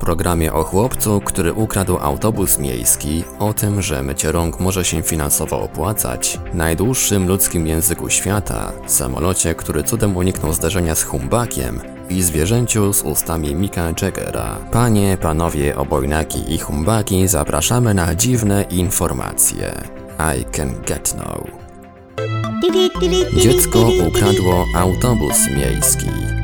Programie o chłopcu, który ukradł autobus miejski, o tym, że mycie rąk może się finansowo opłacać, najdłuższym ludzkim języku świata, samolocie, który cudem uniknął zderzenia z humbakiem i zwierzęciu z ustami Mika Jaggera. Panie, panowie, obojnaki i humbaki, zapraszamy na dziwne informacje. I can get no. Dziecko ukradło autobus miejski.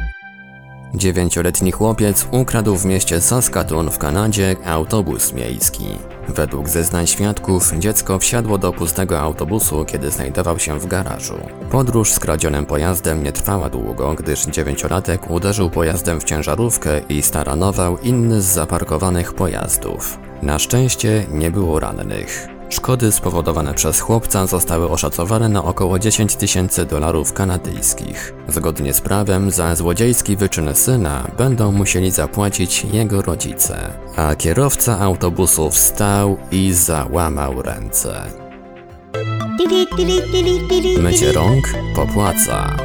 Dziewięcioletni chłopiec ukradł w mieście Saskatoon w Kanadzie autobus miejski. Według zeznań świadków dziecko wsiadło do pustego autobusu, kiedy znajdował się w garażu. Podróż skradzionym pojazdem nie trwała długo, gdyż dziewięciolatek uderzył pojazdem w ciężarówkę i staranował inny z zaparkowanych pojazdów. Na szczęście nie było rannych. Szkody spowodowane przez chłopca zostały oszacowane na około 10 tysięcy dolarów kanadyjskich. Zgodnie z prawem za złodziejski wyczyn syna będą musieli zapłacić jego rodzice. A kierowca autobusu wstał i załamał ręce. Mycie rąk popłaca.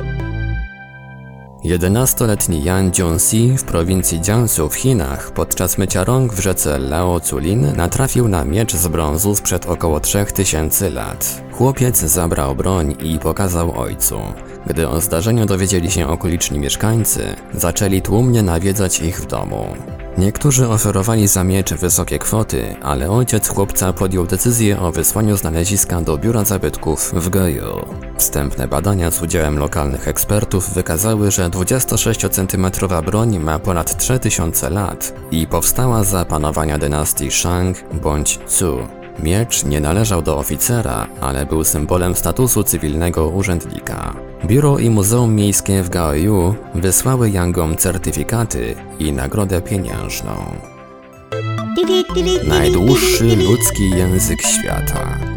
11-letni Yan Junsi w prowincji Jiangsu w Chinach podczas mycia rąk w rzece Lao Tsulin natrafił na miecz z brązu sprzed około 3000 lat. Chłopiec zabrał broń i pokazał ojcu. Gdy o zdarzeniu dowiedzieli się okoliczni mieszkańcy, zaczęli tłumnie nawiedzać ich w domu. Niektórzy oferowali za miecz wysokie kwoty, ale ojciec chłopca podjął decyzję o wysłaniu znaleziska do biura zabytków w Goju. Wstępne badania z udziałem lokalnych ekspertów wykazały, że 26-centymetrowa broń ma ponad 3000 lat i powstała za panowania dynastii Shang bądź Zhou. Miecz nie należał do oficera, ale był symbolem statusu cywilnego urzędnika. Biuro i Muzeum Miejskie w Gaoyu wysłały Yangom certyfikaty i nagrodę pieniężną. Najdłuższy ludzki język świata.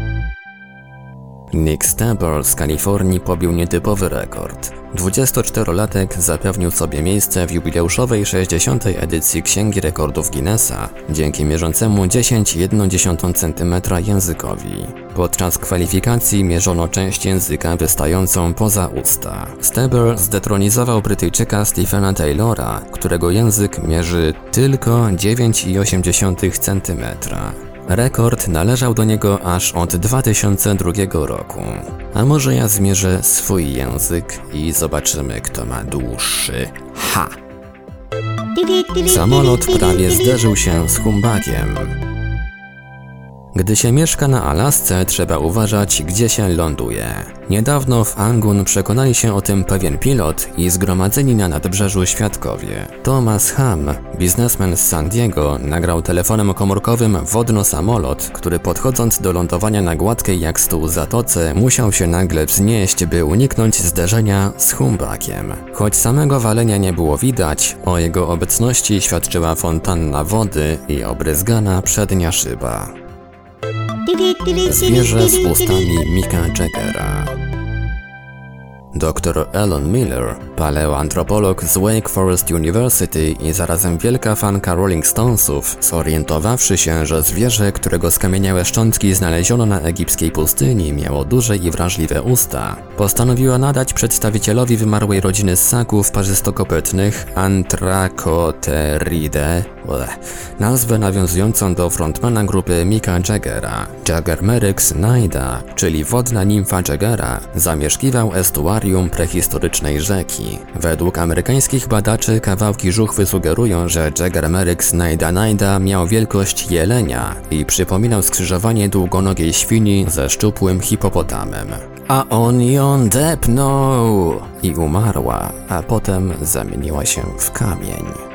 Nick Stabler z Kalifornii pobił nietypowy rekord. 24-latek zapewnił sobie miejsce w jubileuszowej 60. edycji Księgi Rekordów Guinnessa dzięki mierzącemu 10,1 cm językowi. Podczas kwalifikacji mierzono część języka wystającą poza usta. Steber zdetronizował Brytyjczyka Stephena Taylora, którego język mierzy tylko 9,8 cm. Rekord należał do niego aż od 2002 roku. A może ja zmierzę swój język i zobaczymy, kto ma dłuższy. Ha! Samolot prawie zderzył się z humbakiem. Gdy się mieszka na Alasce, trzeba uważać, gdzie się ląduje. Niedawno w Angun przekonali się o tym pewien pilot i zgromadzeni na nadbrzeżu świadkowie. Thomas Ham, biznesmen z San Diego, nagrał telefonem komórkowym wodno-samolot, który podchodząc do lądowania na gładkiej jak stół zatoce, musiał się nagle wznieść, by uniknąć zderzenia z humbakiem. Choć samego walenia nie było widać, o jego obecności świadczyła fontanna wody i obryzgana przednia szyba. Zwierzę z ustami Mika Jaggera. Dr Elon Miller, paleoantropolog z Wake Forest University i zarazem wielka fanka Rolling Stonesów, zorientowawszy się, że zwierzę, którego skamieniałe szczątki znaleziono na egipskiej pustyni, miało duże i wrażliwe usta, postanowiła nadać przedstawicielowi wymarłej rodziny ssaków parzystokopytnych Antracoteridae nazwę nawiązującą do frontmana grupy Mika Jaggera. Jagger Merix Naida, czyli wodna nimfa Jaggera, zamieszkiwał estuarium prehistorycznej rzeki. Według amerykańskich badaczy kawałki żuchwy sugerują, że Jagger Merix Naida Naida miał wielkość jelenia i przypominał skrzyżowanie długonogiej świni ze szczupłym hipopotamem. A on ją depnął i umarła, a potem zamieniła się w kamień.